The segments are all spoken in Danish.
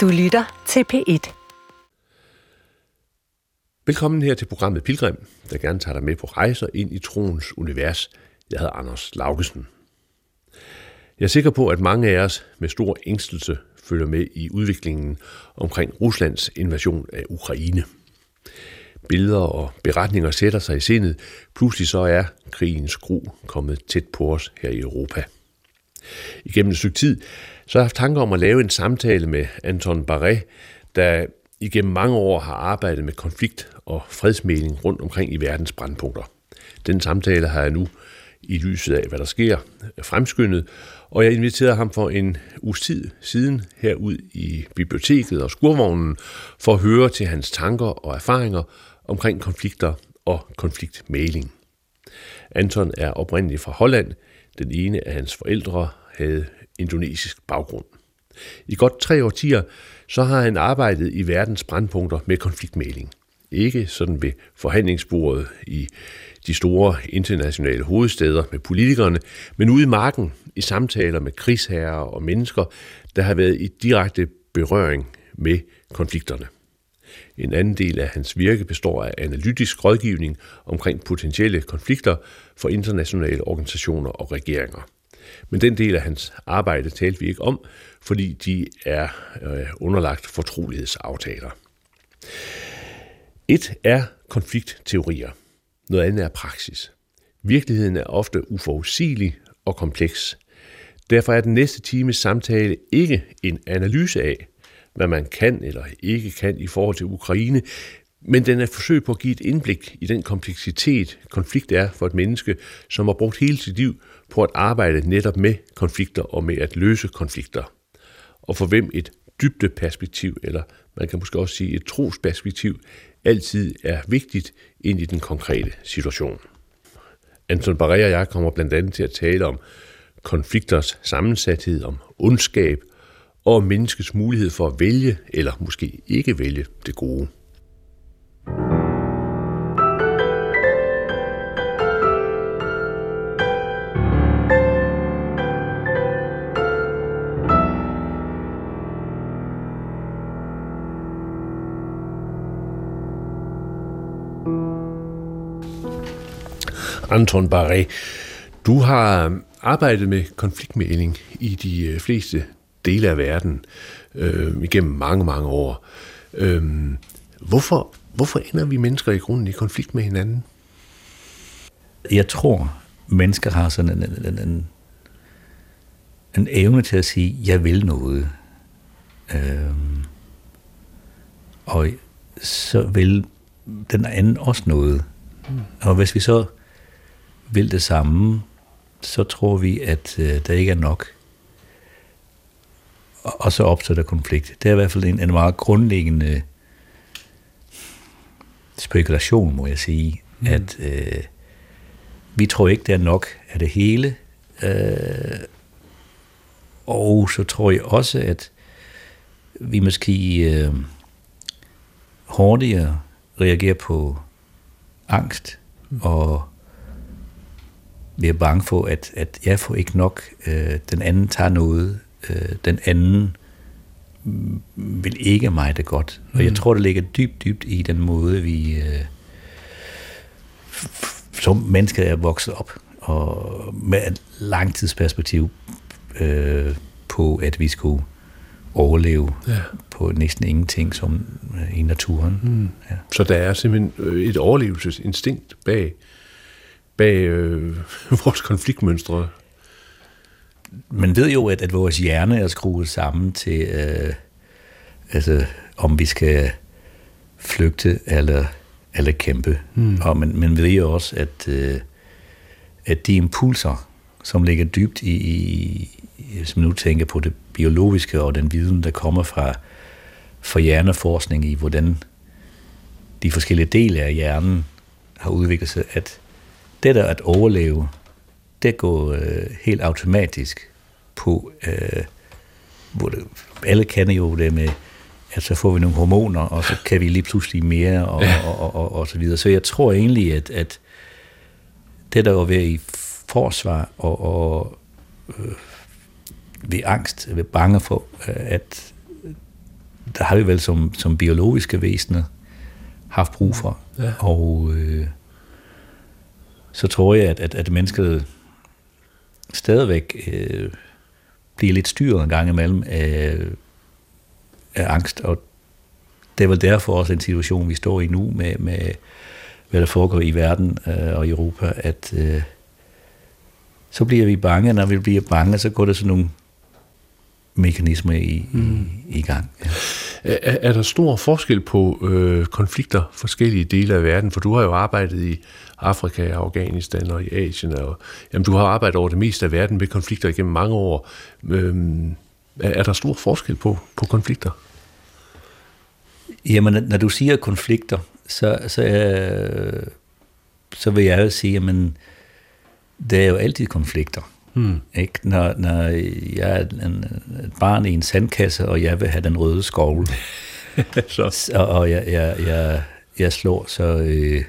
Du lytter til P1. Velkommen her til programmet Pilgrim, der gerne tager dig med på rejser ind i troens univers. Jeg hedder Anders Laugesen. Jeg er sikker på, at mange af os med stor ængstelse følger med i udviklingen omkring Ruslands invasion af Ukraine. Billeder og beretninger sætter sig i sindet. Pludselig så er krigens gru kommet tæt på os her i Europa. Igennem et stykke tid, så har jeg haft tanker om at lave en samtale med Anton Barret, der igennem mange år har arbejdet med konflikt og fredsmæling rundt omkring i verdens brandpunkter. Den samtale har jeg nu i lyset af, hvad der sker, fremskyndet, og jeg inviterede ham for en uges tid siden herud i biblioteket og skurvognen for at høre til hans tanker og erfaringer omkring konflikter og konfliktmæling. Anton er oprindeligt fra Holland. Den ene af hans forældre havde indonesisk baggrund. I godt tre årtier så har han arbejdet i verdens brandpunkter med konfliktmæling. Ikke sådan ved forhandlingsbordet i de store internationale hovedsteder med politikerne, men ude i marken i samtaler med krigsherrer og mennesker, der har været i direkte berøring med konflikterne. En anden del af hans virke består af analytisk rådgivning omkring potentielle konflikter for internationale organisationer og regeringer. Men den del af hans arbejde talte vi ikke om, fordi de er øh, underlagt fortrolighedsaftaler. Et er konfliktteorier. Noget andet er praksis. Virkeligheden er ofte uforudsigelig og kompleks. Derfor er den næste times samtale ikke en analyse af, hvad man kan eller ikke kan i forhold til Ukraine, men den er et forsøg på at give et indblik i den kompleksitet, konflikt er for et menneske, som har brugt hele sit liv på at arbejde netop med konflikter og med at løse konflikter. Og for hvem et dybde perspektiv, eller man kan måske også sige et trosperspektiv, altid er vigtigt ind i den konkrete situation. Anton Barre og jeg kommer blandt andet til at tale om konflikters sammensathed, om ondskab og om menneskets mulighed for at vælge eller måske ikke vælge det gode. Anton Barré, du har arbejdet med konfliktmæling i de øh, fleste dele af verden øh, igennem mange, mange år. Øh, hvorfor, hvorfor ender vi mennesker i grunden i konflikt med hinanden? Jeg tror, mennesker har sådan en, en, en, en evne til at sige, jeg vil noget. Øh, og så vil den anden også noget. Mm. Og hvis vi så vil det samme, så tror vi, at øh, der ikke er nok. Og, så opstår der konflikt. Det er i hvert fald en, en meget grundlæggende spekulation, må jeg sige, mm. at øh, vi tror ikke, der er nok af det hele. Øh, og så tror jeg også, at vi måske øh, hurtigere reagerer på angst mm. og vi er bange for, at, at jeg får ikke nok, øh, den anden tager noget, øh, den anden vil ikke mig det godt. Og mm. jeg tror, det ligger dybt, dybt i den måde, vi øh, som mennesker er vokset op, og med et langtidsperspektiv øh, på, at vi skulle overleve ja. på næsten ingenting som øh, i naturen. Mm. Ja. Så der er simpelthen øh, et overlevelsesinstinkt bag bag øh, vores konfliktmønstre. Man ved jo, at, at vores hjerne er skruet sammen til, øh, altså, om vi skal flygte eller, eller kæmpe. Mm. Og man, man ved jo også, at, øh, at de impulser, som ligger dybt i, i, hvis man nu tænker på det biologiske og den viden, der kommer fra, fra hjerneforskning i, hvordan de forskellige dele af hjernen har udviklet sig, at det der at overleve, det går øh, helt automatisk på, øh, hvor det, alle kender jo det med, at så får vi nogle hormoner, og så kan vi lige pludselig mere, og, ja. og, og, og, og så videre. Så jeg tror egentlig, at, at det der at være i forsvar og, og øh, ved angst, ved bange for, øh, at der har vi vel som, som biologiske væsener haft brug for. Ja. Og øh, så tror jeg, at, at, at mennesket stadigvæk øh, bliver lidt styret en gang imellem af, af angst, og det er vel derfor også en situation, vi står i nu med, med hvad der foregår i verden øh, og i Europa, at øh, så bliver vi bange. Når vi bliver bange, så går der sådan nogle mekanismer i, mm. i, i gang. Ja. Er, er der stor forskel på øh, konflikter forskellige dele af verden? For du har jo arbejdet i Afrika, Afghanistan og i Asien. Og, jamen, du har arbejdet over det meste af verden med konflikter igennem mange år. Øhm, er, er der stor forskel på, på konflikter? Jamen, når du siger konflikter, så, så, øh, så vil jeg jo sige, at det er jo altid konflikter. Hmm. Ikke? Når, når jeg er en, et barn i en sandkasse, og jeg vil have den røde skovl, så. og, og jeg, jeg, jeg, jeg slår så øh,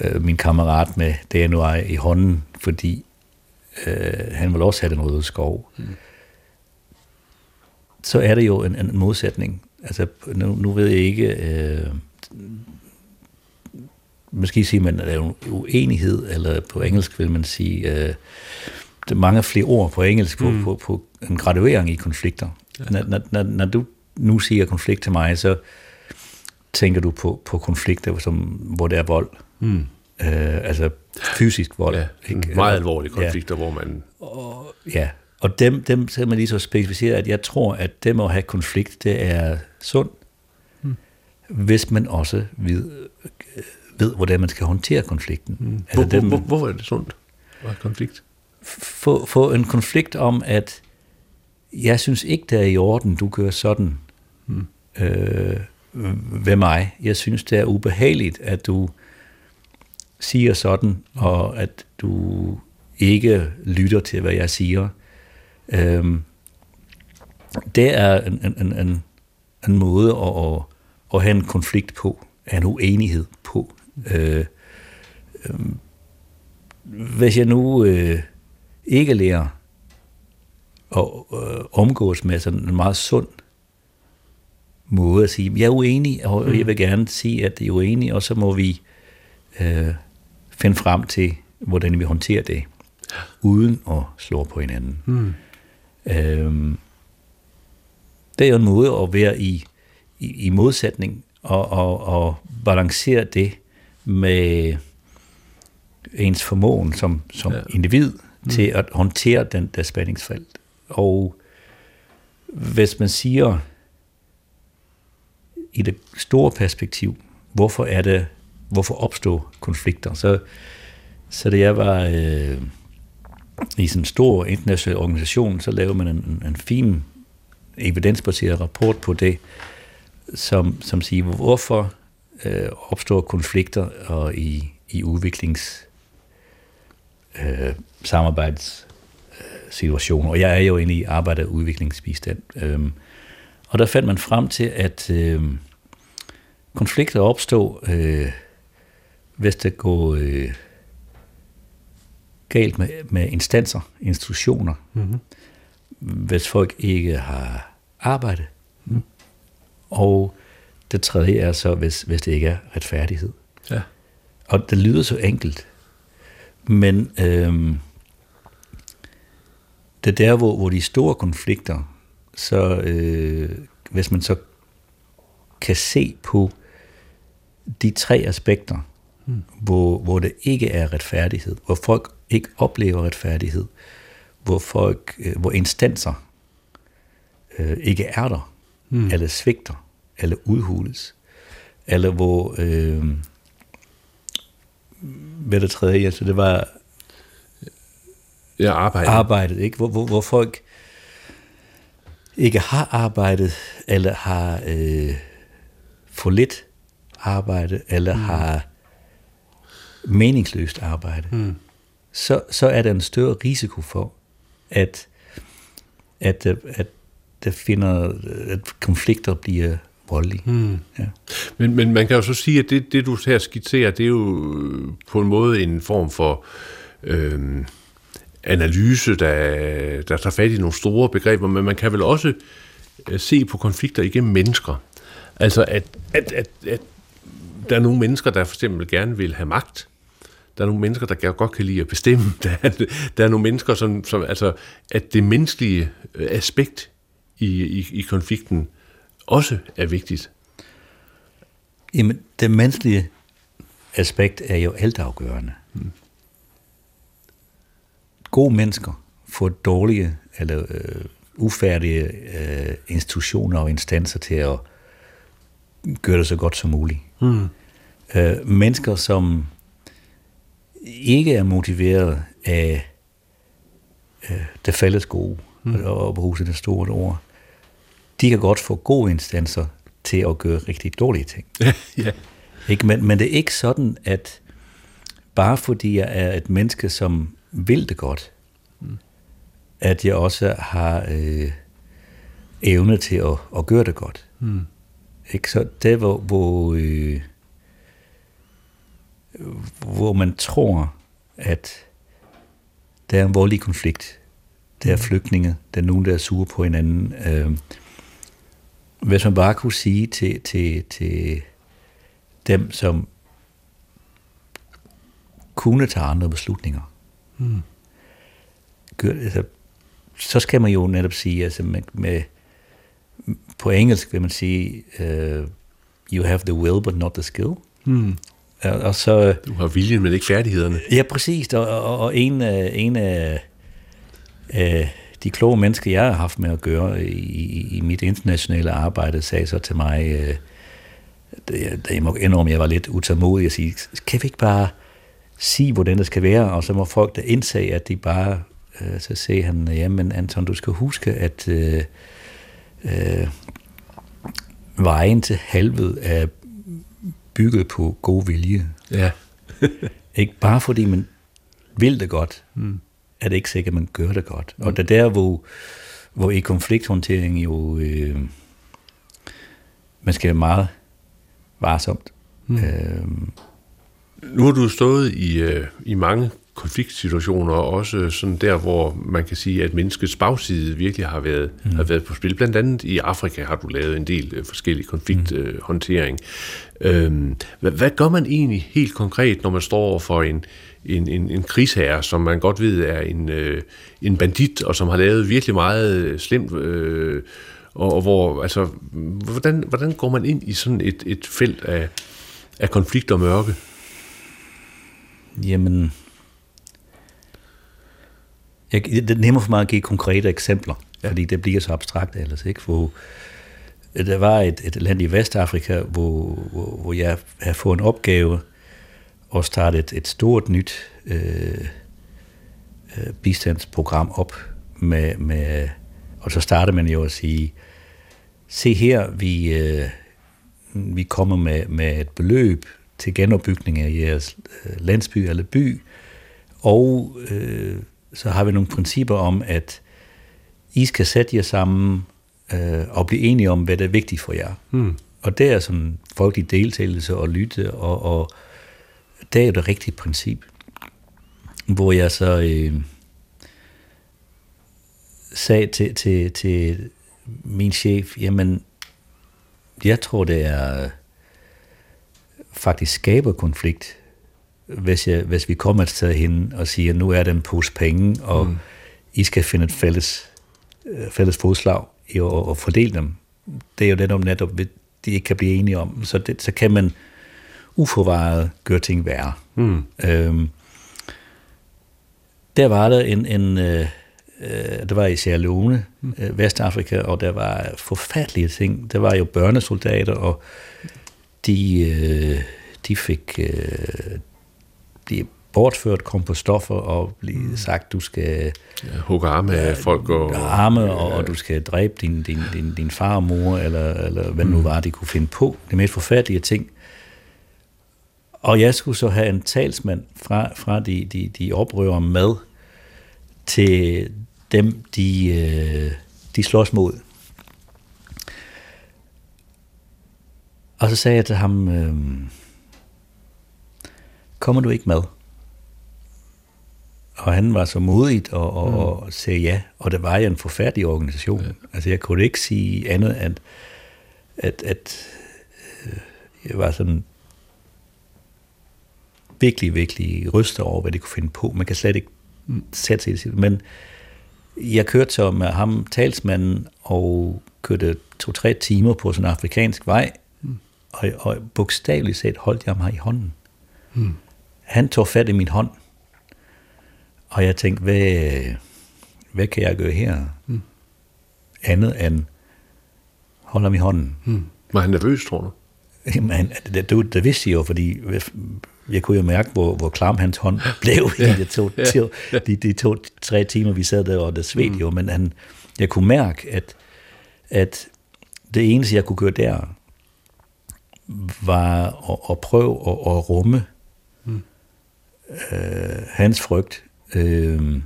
øh, min kammerat med er i hånden, fordi øh, han vil også have den røde skov. Hmm. Så er det jo en, en modsætning. Altså, nu, nu ved jeg ikke... Øh, måske sige, man er en uenighed, eller på engelsk vil man sige, øh, det er mange flere ord på engelsk på, mm. på, på en graduering i konflikter. Ja. Når, når, når du nu siger konflikt til mig, så tænker du på, på konflikter, som, hvor der er vold. Mm. Øh, altså fysisk vold. Ja, ikke? meget alvorlige konflikter, ja. hvor man... Og, ja, og dem, dem skal man lige så specificere, at jeg tror, at dem at have konflikt, det er sundt, mm. hvis man også ved, ved, hvordan man skal håndtere konflikten. Mm. Altså hvor, dem, hvor, hvorfor er det sundt at have konflikt? Få, få en konflikt om, at jeg synes ikke, det er i orden, du gør sådan mm. øh, ved mig. Jeg synes, det er ubehageligt, at du siger sådan, og at du ikke lytter til, hvad jeg siger. Øhm, det er en, en, en, en måde at, at, at have en konflikt på, en uenighed på. Øh, øh, hvis jeg nu øh, ikke lærer at øh, omgås med sådan en meget sund måde at sige, jeg er uenig, og mm. jeg vil gerne sige, at jeg er uenig, og så må vi øh, finde frem til, hvordan vi håndterer det, uden at slå på hinanden. Mm. Øhm, det er jo en måde at være i, i, i modsætning og, og, og balancere det med ens formåen som, som ja. individ mm. til at håndtere den der spændingsfald. Og hvis man siger i det store perspektiv, hvorfor er det, hvorfor opstår konflikter, så, så da jeg var øh, i sådan en stor international organisation, så lavede man en, en fin evidensbaseret rapport på det, som, som siger, hvorfor øh, opstår konflikter og i, i udviklings øh, samarbejdssituationer. Og jeg er jo egentlig i arbejde og udviklingsbistand. Øhm, og der fandt man frem til, at øhm, øh, konflikter opstår, øh, hvis det går øh, galt med, med instanser, institutioner, mm-hmm. hvis folk ikke har arbejde. Mm. Og det tredje er så, hvis, hvis det ikke er retfærdighed. Ja. Og det lyder så enkelt, men øhm, det er der, hvor, hvor de store konflikter, så øh, hvis man så kan se på de tre aspekter, mm. hvor, hvor det ikke er retfærdighed, hvor folk ikke oplever retfærdighed, hvor folk, øh, hvor instanser øh, ikke er der, mm. eller svigter, eller udhules, eller hvor, øh, hvad det tredje, altså det var ja, arbejdet. arbejdet, ikke? Hvor, hvor, hvor folk ikke har arbejdet, eller har øh, for lidt arbejde, eller mm. har meningsløst arbejde, mm. så, så er der en større risiko for, at, at, at, der finder, at konflikter bliver voldelige. Mm. Ja. Men, men man kan jo så sige, at det, det du her skitserer, det er jo øh, på en måde en form for øh, analyse, der, der tager fat i nogle store begreber, men man kan vel også øh, se på konflikter igennem mennesker. Altså, at, at, at, at der er nogle mennesker, der for eksempel gerne vil have magt. Der er nogle mennesker, der godt kan lide at bestemme. Der er, der er nogle mennesker, som, som altså, at det menneskelige øh, aspekt i, i, i konflikten også er vigtigt. Jamen, det menneskelige aspekt er jo altafgørende. Hmm. Gode mennesker får dårlige eller øh, ufærdige øh, institutioner og instanser til at gøre det så godt som muligt. Hmm. Øh, mennesker, som ikke er motiveret af øh, det fælles gode, hmm. og bruge det store ord, de kan godt få gode instanser til at gøre rigtig dårlige ting. ja. Ikke? Men, men det er ikke sådan, at bare fordi jeg er et menneske, som vil det godt, mm. at jeg også har øh, evne til at, at gøre det godt. Mm. Ikke? Så det, hvor, hvor, øh, hvor man tror, at der er en voldelig konflikt, der er flygtninge, der er nogen, der er sure på hinanden. Øh, hvis man bare kunne sige til, til, til dem, som kunne tage andre beslutninger, mm. Gør, altså, så skal man jo netop sige, altså med, med på engelsk vil man sige, uh, you have the will, but not the skill. Mm. Og, og så, du har viljen, men ikke færdighederne. Ja, præcis. Og, og, og en, en af uh, de kloge mennesker, jeg har haft med at gøre i, i mit internationale arbejde, sagde så til mig, uh, det, jeg må indrømme, jeg var lidt utålmodig og sige, kan vi ikke bare sige, hvordan det skal være, og så må folk da indsage, at de bare, uh, så siger han, jamen Anton, du skal huske, at uh, uh, vejen til helvede er bygget på god vilje. Ja. ikke bare fordi man vil det godt, mm. er det ikke sikkert, at man gør det godt. Mm. Og det er der, hvor, hvor i konflikthåndtering jo, øh, man skal være meget varsomt. Mm. Øh, nu har du stået i, øh, i mange konfliktsituationer, og også sådan der, hvor man kan sige, at menneskets bagside virkelig har været, mm. har været på spil. Blandt andet i Afrika har du lavet en del øh, forskellige konflikthåndtering. Mm. Øhm, hvad, hvad gør man egentlig helt konkret, når man står over for en, en, en, en krigsherre, som man godt ved er en, øh, en bandit, og som har lavet virkelig meget slemt, øh, og, og hvor, altså, hvordan, hvordan går man ind i sådan et, et felt af, af konflikt og mørke? Jamen, jeg, det er nemmere for mig at give konkrete eksempler, ja. fordi det bliver så abstrakt ellers, ikke? For der var et, et land i Vestafrika, hvor, hvor, hvor jeg havde fået en opgave at starte et, et stort nyt øh, øh, bistandsprogram op med, med, og så starter man jo at sige, se her, vi, øh, vi kommer med, med et beløb til genopbygning af jeres øh, landsby eller by, og øh, så har vi nogle principper om, at I skal sætte jer sammen øh, og blive enige om, hvad der er vigtigt for jer. Hmm. Og det er sådan folkelig deltagelse og lytte, og, og det er jo det rigtige princip. Hvor jeg så øh, sagde til, til, til min chef, jamen, jeg tror, det er faktisk skaber konflikt, hvis, jeg, hvis vi kommer et sted hen og siger, nu er der en pose penge, og mm. I skal finde et fælles, øh, fælles fodslag i at, at fordele dem. Det er jo det, om netop de ikke kan blive enige om. Så, det, så kan man uforvaret gøre ting værre. Mm. Øhm, der var der en, en øh, øh, der var i Sierra Leone, mm. øh, Vestafrika, og der var forfærdelige ting. Der var jo børnesoldater, og de, øh, de fik øh, de bortført, kom på stoffer og blev mm. sagt, du skal... Ja, hugge arme af folk og... Arme, og, og du skal dræbe din, din, din, din far og mor, eller, eller hvad mm. nu var, de kunne finde på. Det mest forfærdelige ting. Og jeg skulle så have en talsmand fra, fra de, de, de oprører med til dem, de, øh, de slås mod. Og så sagde jeg til ham, øh, kommer du ikke med? Og han var så modigt og, og, mm. og sagde ja, og det var jo en forfærdelig organisation. Ja. Altså jeg kunne ikke sige andet end, at, at øh, jeg var sådan virkelig, virkelig rystet over, hvad de kunne finde på. Man kan slet ikke mm. sætte sig i det. Men jeg kørte så med ham, talsmanden, og kørte to-tre timer på sådan en afrikansk vej, mm. og, og bogstaveligt set holdt jeg mig i hånden. Mm. Han tog fat i min hånd, og jeg tænkte, hvad, hvad kan jeg gøre her? Mm. Andet end holde ham i hånden. Mm. Var han nervøs, tror du? Jamen, det, det, det vidste jeg jo, fordi jeg kunne jo mærke, hvor, hvor klam hans hånd blev i de to, ja. de, de to, tre timer, vi sad der, og det svedte mm. jo, men han, jeg kunne mærke, at, at det eneste, jeg kunne gøre der, var at, at prøve at, at rumme mm. Øh, hans frygt øh,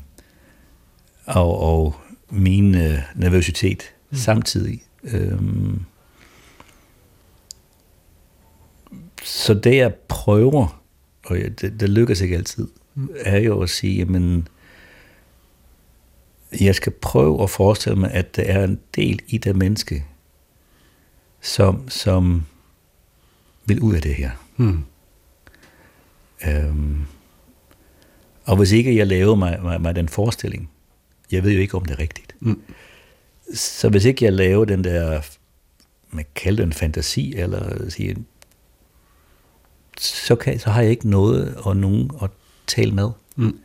og, og min øh, nervøsitet mm. samtidig. Øh, så det jeg prøver, og det, det lykkes ikke altid, mm. er jo at sige, jamen, jeg skal prøve at forestille mig, at der er en del i det menneske, som, som vil ud af det her. Mm. Øhm, og hvis ikke jeg laver mig, mig, mig den forestilling, jeg ved jo ikke, om det er rigtigt. Mm. Så hvis ikke jeg laver den der, man kalder en fantasi, eller siger, så, kan, så har jeg ikke noget og nogen at tale med. Mm.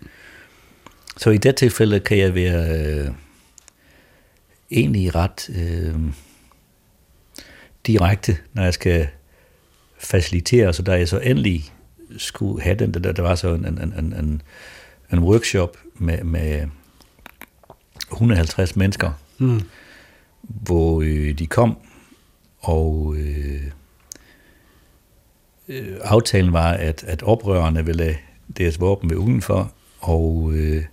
Så i det tilfælde kan jeg være øh, egentlig ret øh, direkte, når jeg skal facilitere, så der jeg så endelig skulle have den, der, der var så en, en, en, en, en workshop med, med 150 mennesker, mm. hvor øh, de kom, og øh, øh, aftalen var, at, at oprørerne ville deres våben ved udenfor, og øh,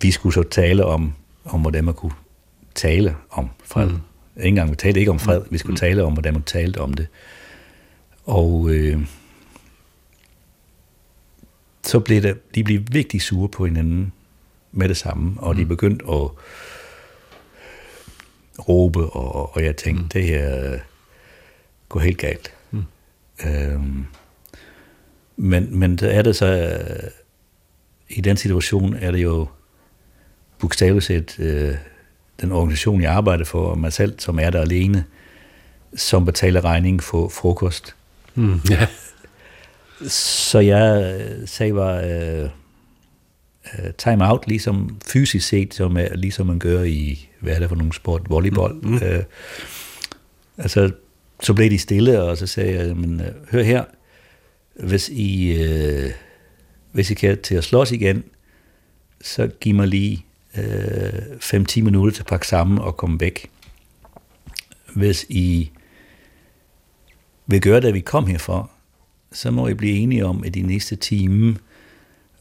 vi skulle så tale om, om hvordan man kunne tale om fred. Mm. Ikke engang, vi talte ikke om fred, vi skulle mm. tale om, hvordan man talte om det. Og øh, så blev det, de blev virkelig sure på hinanden med det samme, og mm. de begyndte at råbe, og, og jeg tænkte, mm. det her går helt galt. Mm. Øhm, men, men der er det så, i den situation er det jo bogstaveligt set øh, den organisation, jeg arbejder for, og mig selv, som er der alene, som betaler regningen for frokost. Mm. Ja. Så jeg øh, sagde bare, uh, uh, time out, ligesom fysisk set, som er, ligesom man gør i, hvad er det for nogle sport, volleyball. Mm. Uh, altså, så blev de stille, og så sagde jeg, men hør her, hvis I, uh, hvis I kan til at slås igen, så giv mig lige 5-10 minutter til at pakke sammen og komme væk. Hvis I vil gøre det, vi kom herfor, så må I blive enige om, at de næste time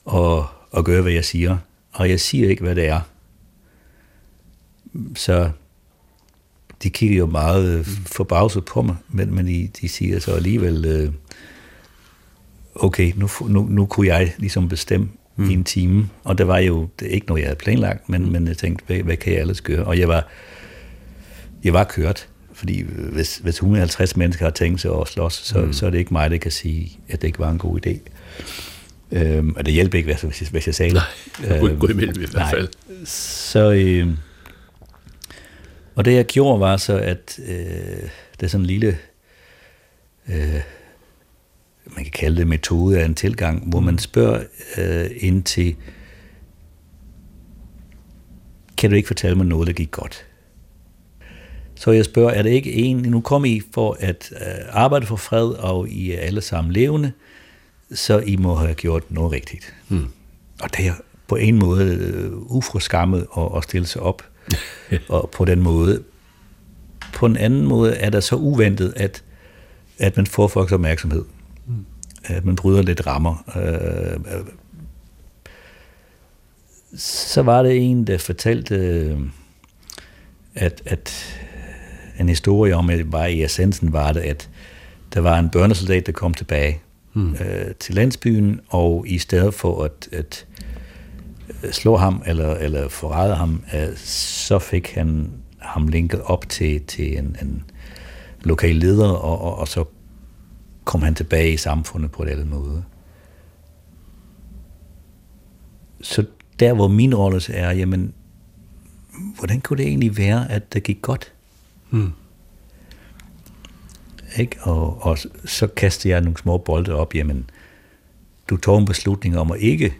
og, og gøre, hvad jeg siger. Og jeg siger ikke, hvad det er. Så de kigger jo meget forbavset på mig, men, men de, de siger så alligevel, øh, okay, nu, nu, nu kunne jeg ligesom bestemme mm. i en time, og det var jo det ikke noget, jeg havde planlagt, men, men jeg tænkte, hvad, hvad kan jeg ellers gøre? Og jeg var, jeg var kørt. Fordi hvis, hvis 150 mennesker har tænkt sig at slås, så, mm. så er det ikke mig, der kan sige, at det ikke var en god idé. Øhm, og det hjælper ikke, hvis jeg, hvis jeg sagde det. Nej, øhm, gå imellem i hvert nej. fald. Så, øh, og det jeg gjorde var så, at øh, det er sådan en lille, øh, man kan kalde det metode af en tilgang, hvor man mm. spørger øh, ind til, kan du ikke fortælle mig noget, der gik godt? Så jeg spørger, er det ikke en, nu kom I for at øh, arbejde for fred, og I er alle sammen levende, så I må have gjort noget rigtigt. Hmm. Og det er på en måde øh, uforskammet at, at stille sig op og på den måde. På en anden måde er det så uventet, at, at man får folks opmærksomhed. Hmm. At man bryder lidt rammer. Øh, så var det en, der fortalte, at, at en historie om, at bare i essensen var det, at der var en børnesoldat, der kom tilbage. mm. øh, til landsbyen, og i stedet for at, at slå ham eller, eller forræde ham, øh, så fik han ham linket op til, til en, en lokal leder, og, og, og så kom han tilbage i samfundet på en anden måde. Så der, hvor min rolle er, jamen, hvordan kunne det egentlig være, at det gik godt? Hmm. Ikke? Og, og så kastede jeg nogle små bolde op, jamen, du tog en beslutning om at ikke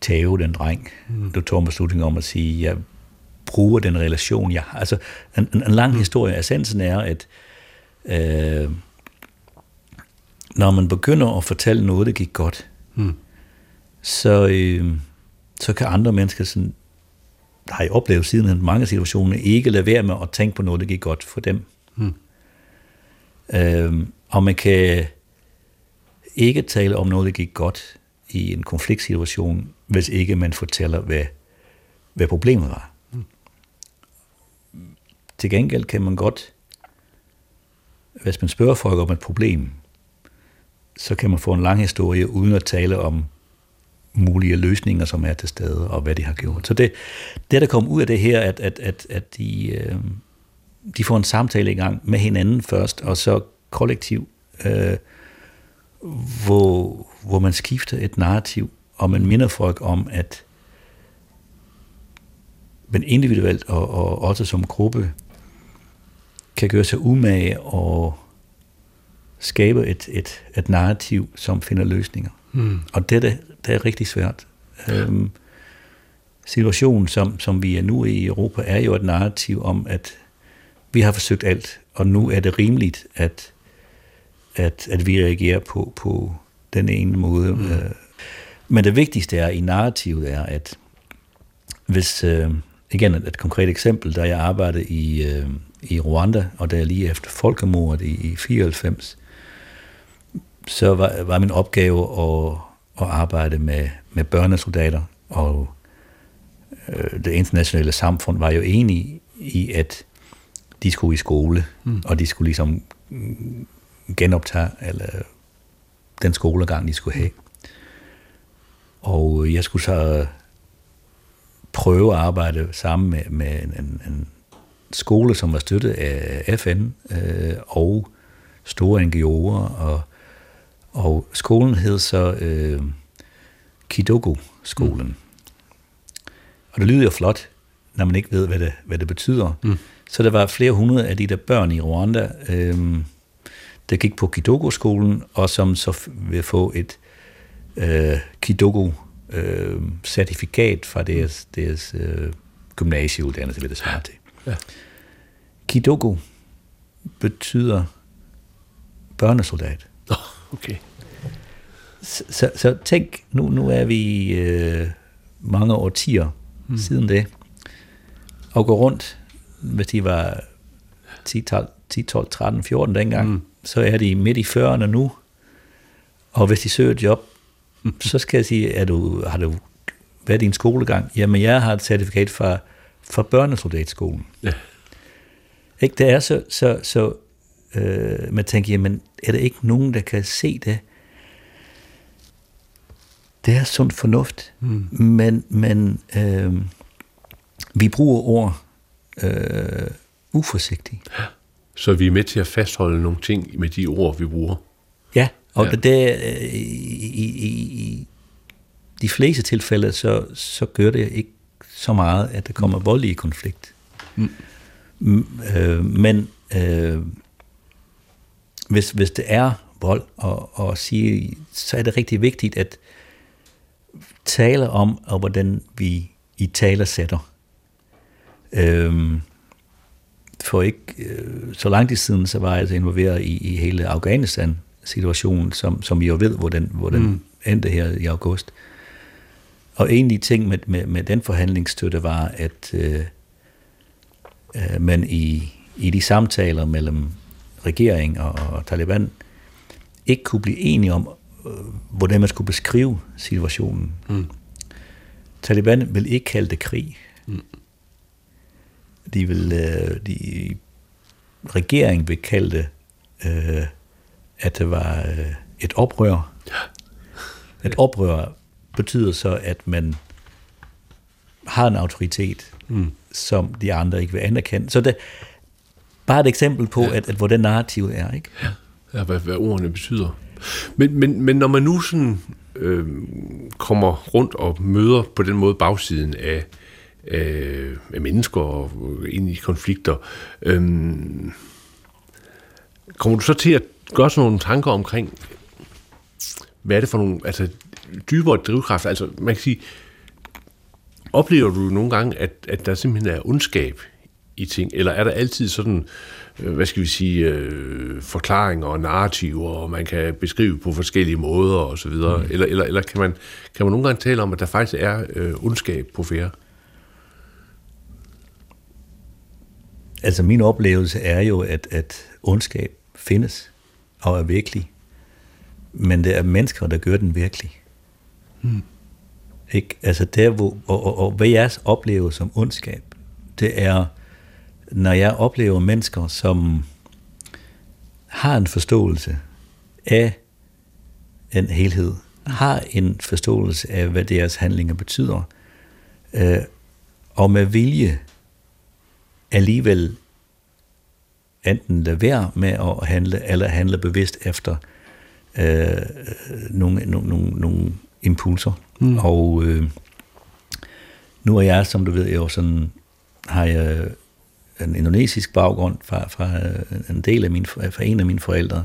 tage den dreng. Mm. Du tog en beslutning om at sige, jeg bruger den relation, jeg har. Altså, en, en, en lang mm. historie. Essensen er, at øh, når man begynder at fortælle noget, der gik godt, mm. så, øh, så kan andre mennesker sådan, har jeg oplevet siden mange situationer, ikke lade være med at tænke på noget, der gik godt for dem. Mm. Øh, og man kan ikke tale om noget, der gik godt i en konfliktsituation, hvis ikke man fortæller, hvad, hvad problemet var. Mm. Til gengæld kan man godt, hvis man spørger folk om et problem, så kan man få en lang historie, uden at tale om mulige løsninger, som er til stede, og hvad de har gjort. Så det, det der kom ud af det her, at, at, at, at de, øh, de får en samtale i gang med hinanden først, og så kollektiv, øh, hvor, hvor man skifter et narrativ, og man minder folk om, at man individuelt og, og også som gruppe kan gøre sig umage og skabe et, et, et narrativ, som finder løsninger. Mm. Og det, det, er rigtig svært. Øhm, situationen, som, som vi er nu i Europa, er jo et narrativ om, at vi har forsøgt alt, og nu er det rimeligt, at, at, at vi reagerer på, på den ene måde. Mm. Øh, men det vigtigste er i narrativet er, at hvis, øh, igen et, et konkret eksempel, da jeg arbejdede i, øh, i Rwanda, og der lige efter folkemordet i, i 94, så var, var min opgave at, at arbejde med, med børnesoldater, og øh, det internationale samfund var jo enige i, at de skulle i skole, mm. og de skulle ligesom genoptage eller den skolegang, de skulle have. Og jeg skulle så prøve at arbejde sammen med, med en, en skole, som var støttet af FN øh, og store NGO'er, og, og skolen hed så øh, Kidogo-skolen. Mm. Og det lyder jo flot, når man ikke ved, hvad det, hvad det betyder. Mm. Så der var flere hundrede af de der børn i Rwanda, øh, der gik på Kidogo-skolen, og som så vil få et øh, Kidogo-certifikat øh, fra deres, deres øh, gymnasieuddannelse, vil det svare til. Ja. Kidogo betyder børnesoldat. Okay. Så, så, så tænk, nu, nu er vi øh, mange årtier hmm. siden det, og gå rundt, hvis de var 10, 12, 10, 12 13, 14 dengang, hmm. så er de midt i 40'erne nu, og hvis de søger et job, så skal jeg sige, er du, har du været en skolegang? Jamen, jeg har et certifikat fra, fra børnesoldatskolen. Ja. Ikke? Det er så, så, så øh, man tænker, jamen, er der ikke nogen, der kan se det? Det er sund fornuft, mm. men, men øh, vi bruger ord øh, uforsigtigt. Så vi er med til at fastholde nogle ting med de ord, vi bruger. Ja, og ja. det, øh, i, i, i de fleste tilfælde, så, så gør det ikke så meget, at der kommer mm. vold i konflikt. Mm. Øh, men øh, hvis, hvis det er vold, og, og sige, så er det rigtig vigtigt at tale om, og hvordan vi i taler sætter. Øh, for ikke øh, så lang tid siden, så var jeg altså involveret i, i hele Afghanistan situation, som, som vi jo ved, hvor den, hvor den mm. endte her i august. Og en af de ting med, med, med den forhandlingsstøtte var, at øh, øh, man i, i de samtaler mellem regering og, og Taliban ikke kunne blive enige om, øh, hvordan man skulle beskrive situationen. Mm. Taliban vil ikke kalde det krig. Mm. De vil, øh, de, regeringen vil kalde det øh, at det var øh, et oprør. Et oprør betyder så, at man har en autoritet, mm. som de andre ikke vil anerkende. Så det bare et eksempel på, ja. at, at hvordan narrativet er. Ikke? Ja, ja hvad, hvad ordene betyder. Men, men, men når man nu sådan øh, kommer rundt og møder på den måde bagsiden af, af, af mennesker og ind i konflikter, øh, kommer du så til at gøre sådan nogle tanker omkring, hvad er det for nogle altså, dybere drivkræfter? Altså man kan sige, oplever du nogle gange, at, at der simpelthen er ondskab i ting, eller er der altid sådan, øh, hvad skal vi sige, øh, forklaringer og narrativer, og man kan beskrive på forskellige måder og så videre, mm. eller, eller, eller kan, man, kan man nogle gange tale om, at der faktisk er øh, ondskab på færre? Altså min oplevelse er jo, at, at ondskab findes og er virkelig, men det er mennesker, der gør den virkelig. Mm. Ikke? Altså der, hvor, og, og, og hvad jeg oplever som ondskab, det er, når jeg oplever mennesker, som har en forståelse af en helhed, har en forståelse af, hvad deres handlinger betyder, øh, og med vilje alligevel enten lade være med at handle, eller handle bevidst efter øh, nogle, nogle, nogle, nogle impulser. Mm. Og øh, nu er jeg, som du ved, jo sådan, har jeg en indonesisk baggrund fra, fra en del af min, fra en af mine forældre.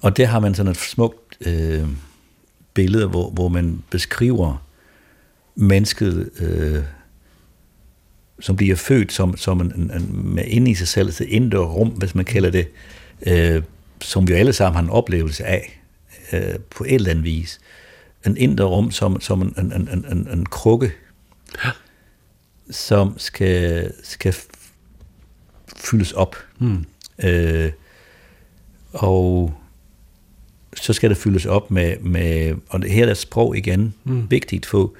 Og der har man sådan et smukt øh, billede, hvor, hvor man beskriver mennesket, øh, som bliver født som, som en, en, en, med inde i sig selv, et indre rum, hvis man kalder det, øh, som vi alle sammen har en oplevelse af, øh, på et eller andet vis. En indre rum som, som en, en, en, en, en krukke, ja. som skal, skal fyldes op. Hmm. Øh, og så skal det fyldes op med, med og her er sprog igen hmm. vigtigt for,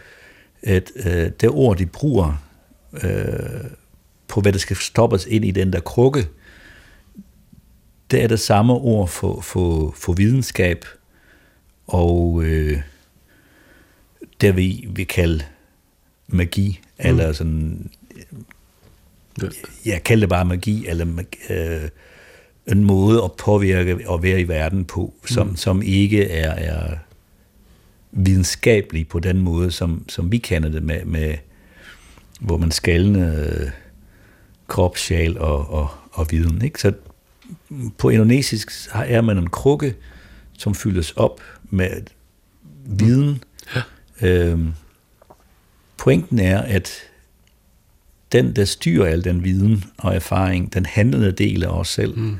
at øh, det ord, de bruger øh, på, hvad der skal stoppes ind i den der krukke, det er det samme ord for, for, for videnskab, og øh, der vi, vi kalde magi, mm. eller sådan jeg kalder det bare magi, eller øh, en måde at påvirke og være i verden på, som, mm. som ikke er, er videnskabelig på den måde, som, som vi kender det med, med hvor man skældner øh, krop, sjæl og, og, og viden. Ikke? Så på indonesisk er man en krukke, som fyldes op med viden. Ja. Øhm, pointen er, at den, der styrer al den viden og erfaring, den handlende del af os selv, mm.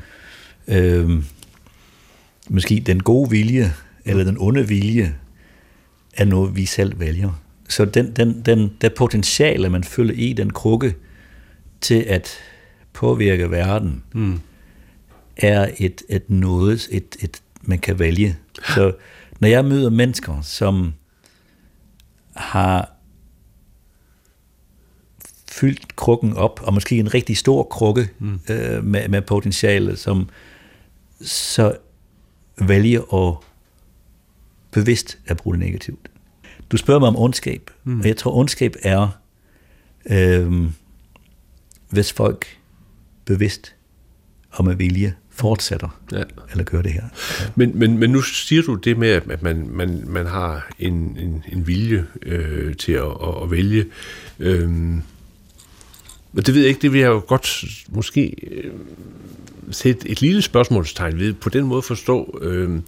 øhm, måske den gode vilje, eller den onde vilje, er noget, vi selv vælger. Så den, den, den, der potentiale, man følger i den krukke til at påvirke verden, mm. er et, et noget, et, et, man kan vælge. Så når jeg møder mennesker, som har fyldt krukken op, og måske en rigtig stor krukke mm. øh, med, med potentiale, som så vælger at bevidst at bruge det negativt. Du spørger mig om ondskab, mm. og jeg tror, ondskab er, øh, hvis folk bevidst og med vilje fortsætter, ja. eller gør det her. Ja. Men, men, men nu siger du det med, at man, man, man har en, en, en vilje øh, til at, at, at vælge. Øh, men det ved jeg ikke, det vil jeg jo godt måske øh, sætte et lille spørgsmålstegn ved, på den måde forstå, øh,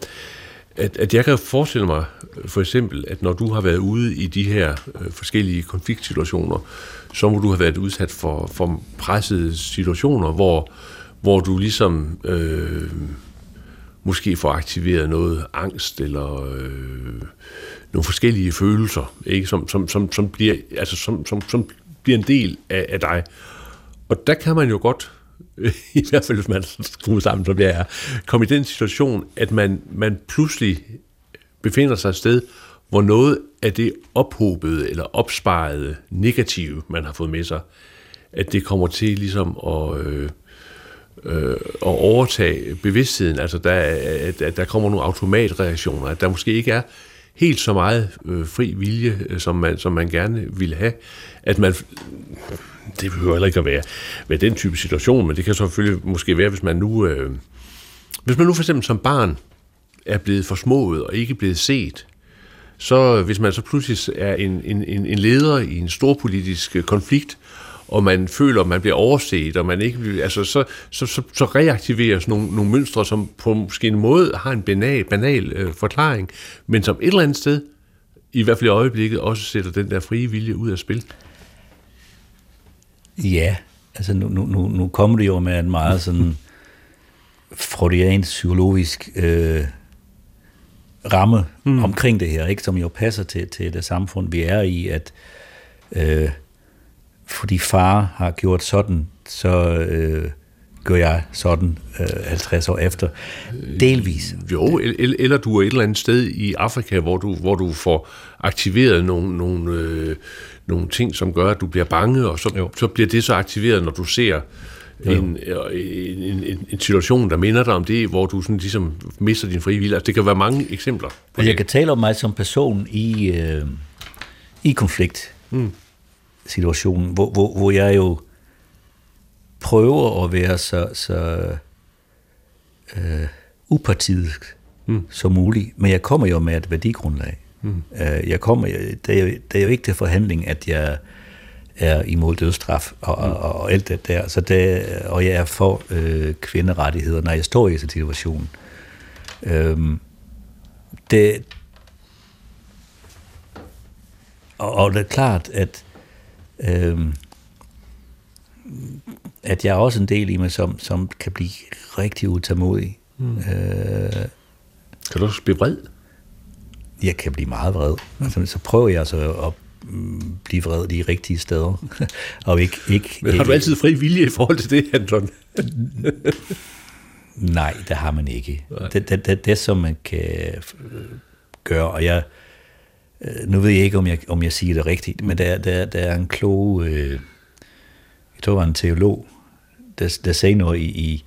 at, at jeg kan forestille mig for eksempel, at når du har været ude i de her øh, forskellige konfliktsituationer, så må du have været udsat for, for pressede situationer, hvor, hvor du ligesom øh, måske får aktiveret noget angst eller øh, nogle forskellige følelser, ikke? Som, som, som, som, bliver, altså, som, som, som bliver en del af, af dig. Og der kan man jo godt, i hvert fald hvis man skruer sammen, som det er, komme i den situation, at man, man pludselig befinder sig et sted, hvor noget af det ophobede eller opsparede negative, man har fået med sig, at det kommer til ligesom at, øh, øh, at overtage bevidstheden, altså der, at, at der kommer nogle automatreaktioner, at der måske ikke er helt så meget øh, fri vilje, øh, som man, som man gerne ville have, at man, det behøver heller ikke at være med den type situation, men det kan så selvfølgelig måske være, hvis man nu, øh, hvis man nu for eksempel som barn er blevet forsmået og ikke blevet set, så hvis man så pludselig er en, en, en leder i en stor politisk konflikt, og man føler, at man bliver overset, og man ikke altså så, så, så, så reaktiveres nogle, nogle mønstre, som på måske en måde har en banal, banal øh, forklaring, men som et eller andet sted, i hvert fald i øjeblikket, også sætter den der frie vilje ud af spil. Ja, altså nu, nu, nu, nu kommer det jo med en meget sådan freudiansk psykologisk øh, ramme mm. omkring det her, ikke, som jo passer til, til det samfund, vi er i, at øh, fordi far har gjort sådan, så øh, gør jeg sådan øh, 50 år efter. Delvis. Jo, eller, eller du er et eller andet sted i Afrika, hvor du, hvor du får aktiveret nogle, nogle, øh, nogle ting, som gør, at du bliver bange, og så, så bliver det så aktiveret, når du ser en, en, en, en situation, der minder dig om det, hvor du sådan ligesom mister din frie vilje. Altså, det kan være mange eksempler. På jeg kan tale om mig som person i, øh, i konflikt. Mm situationen, hvor, hvor, hvor jeg jo prøver at være så, så øh, upartidisk mm. som muligt, men jeg kommer jo med et værdigrundlag. Mm. Øh, jeg kommer, det, er jo, det er jo ikke til forhandling, at jeg er imod dødstraf og, mm. og, og alt det der, så det, og jeg er for øh, kvinderettigheder, når jeg står i sådan en situation. Øhm, det, og, og det er klart, at Øhm, at jeg er også en del i mig, som, som kan blive rigtig utålmodig. Mm. Øh, kan du også blive vred? Jeg kan blive meget vred. Mm. Altså, så prøver jeg altså at mm, blive vred de rigtige steder. og ikke, ikke, Men har du altid fri vilje i forhold til det, Anton? Nej, det har man ikke. Det, det, det, det, som man kan gøre, og jeg, Øh, nu ved jeg ikke, om jeg, om jeg siger det rigtigt, men der, der, der er en klog, øh, jeg tror, var en teolog, der, der sagde noget i, i,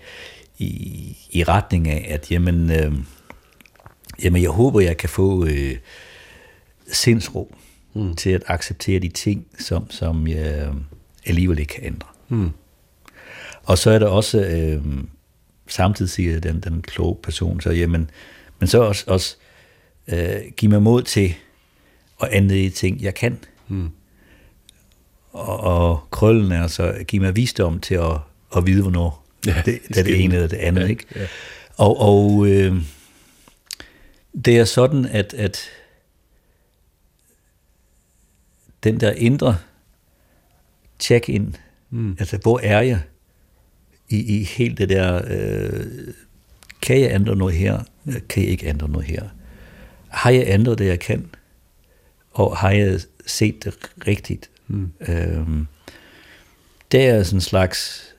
i, i retning af, at jamen, øh, jamen, jeg håber, jeg kan få øh, sindsro mm. til at acceptere de ting, som, som jeg alligevel ikke kan ændre. Mm. Og så er der også, øh, samtidig siger den, den kloge person, så jamen, men så også, også øh, give mig mod til og andet i ting, jeg kan. Mm. Og, og krøllen er så at give mig visdom til at, at vide, hvornår ja, det, det er det ene eller det andet. Ja, ikke? Ja. Og, og øh, det er sådan, at, at den der indre check-in, mm. altså hvor er jeg i, i helt det der, øh, kan jeg ændre noget her, kan jeg ikke ændre noget her? Har jeg ændret det, jeg kan? og har jeg set det rigtigt? Mm. Øhm, det er sådan en slags,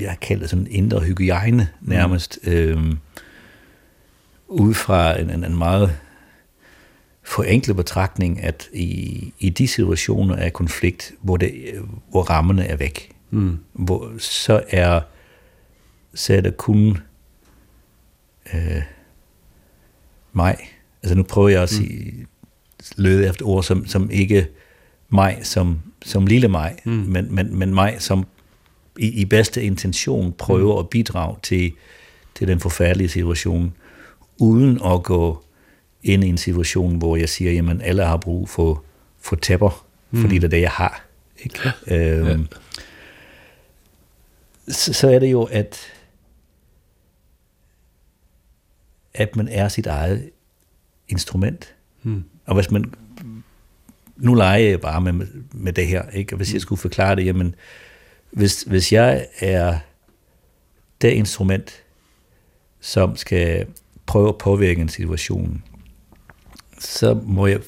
jeg kalder det sådan indre hygiejne nærmest, mm. øhm, ud fra en, en, en meget forenklet betragtning, at i, i de situationer af konflikt, hvor, det, hvor rammerne er væk, mm. hvor så er, så er der kun øh, mig, Altså nu prøver jeg at mm. sige, mm. løde efter ord, som, som ikke mig som, som lille mig, mm. men, men, men mig som i, i bedste intention prøver mm. at bidrage til, til den forfærdelige situation, uden at gå ind i en situation, hvor jeg siger, jamen alle har brug for, for tæpper, mm. fordi det er det, jeg har. Ikke? Ja. Øhm, ja. så, så er det jo, at at man er sit eget instrument. Hmm. Og hvis man, nu leger jeg bare med, med det her, ikke? og hvis jeg hmm. skulle forklare det, jamen, hvis, hvis jeg er det instrument, som skal prøve at påvirke en situation, så må jeg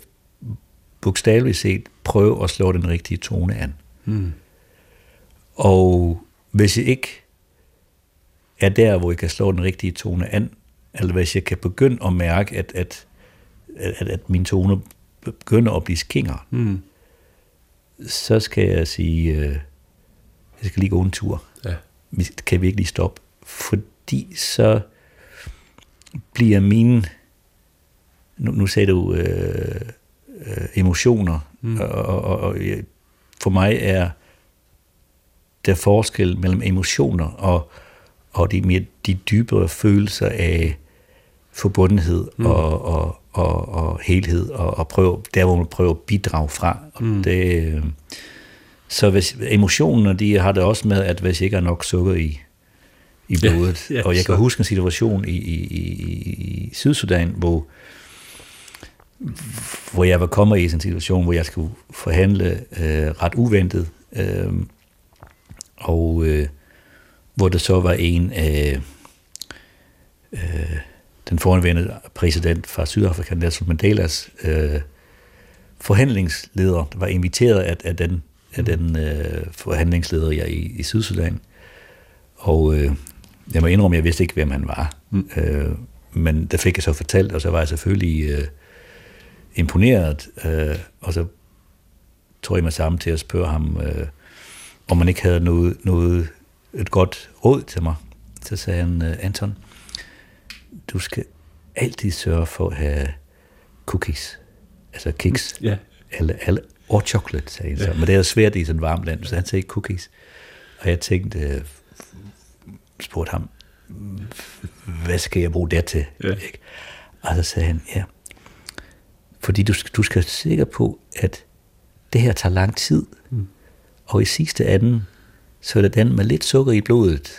bogstaveligt set prøve at slå den rigtige tone an. Hmm. Og hvis jeg ikke er der, hvor jeg kan slå den rigtige tone an, eller hvis jeg kan begynde at mærke, at, at at, at min tone begynder at blive skinger, mm. så skal jeg sige, øh, jeg skal lige gå en tur. Ja. Vi- Kan vi ikke lige stoppe? Fordi så bliver mine, nu, nu sagde du øh, øh, emotioner, mm. og, og, og, og jeg- for mig er der forskel mellem emotioner og, og de, mere, de dybere følelser af forbundenhed mm. og, og, og, og helhed, og, og prøve, der hvor man prøver at bidrage fra. Mm. Det, øh, så hvis, emotionerne, de har det også med, at hvis ikke er nok sukker i, i Ja, blodet, ja, og jeg kan så- huske en situation i, i, i, i Sydsudan, hvor hvor jeg var kommet i en situation, hvor jeg skulle forhandle øh, ret uventet, øh, og øh, hvor der så var en af øh, den forhenværende præsident fra Sydafrika, Nelson Mandelas øh, forhandlingsleder, der var inviteret af, af den, af den øh, forhandlingsleder jeg i, i Sydsudan. Og øh, jeg må indrømme, jeg vidste ikke, hvem han var. Mm. Øh, men det fik jeg så fortalt, og så var jeg selvfølgelig øh, imponeret. Øh, og så tog jeg mig sammen til at spørge ham, øh, om man ikke havde noget, noget, et godt råd til mig. Så sagde han, øh, Anton, du skal altid sørge for at have cookies, altså kiks, Ja. eller, eller, or chocolate, sagde han så. Men det er jo svært i sådan et varmt land, så han sagde cookies. Og jeg tænkte, spurgte ham, hvad skal jeg bruge det til? Ja. Ikke? Og så sagde han, ja, fordi du, du skal være sikker på, at det her tager lang tid, mm. og i sidste ende, så er det den med lidt sukker i blodet,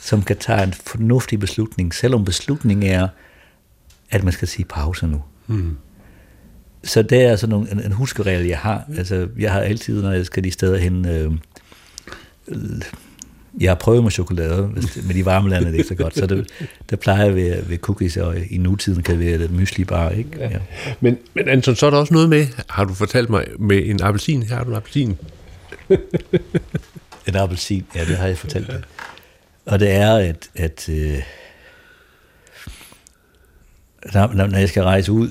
som kan tage en fornuftig beslutning, selvom beslutningen er, at man skal sige pause nu. Mm. Så det er sådan en, en huskeregel, jeg har. Altså, jeg har altid, når jeg skal de steder hen, øh, jeg har prøvet med chokolade, hvis det, med de varme lande er det ikke så godt, så det, det plejer jeg ved, ved cookies, og i nutiden kan det være det mysli bare, ikke? Ja. Men, men Anton, så er der også noget med, har du fortalt mig, med en appelsin. Her har du en appelsin. En appelsin, ja, det har jeg fortalt dig. Og det er, at, at øh, når når jeg skal rejse ud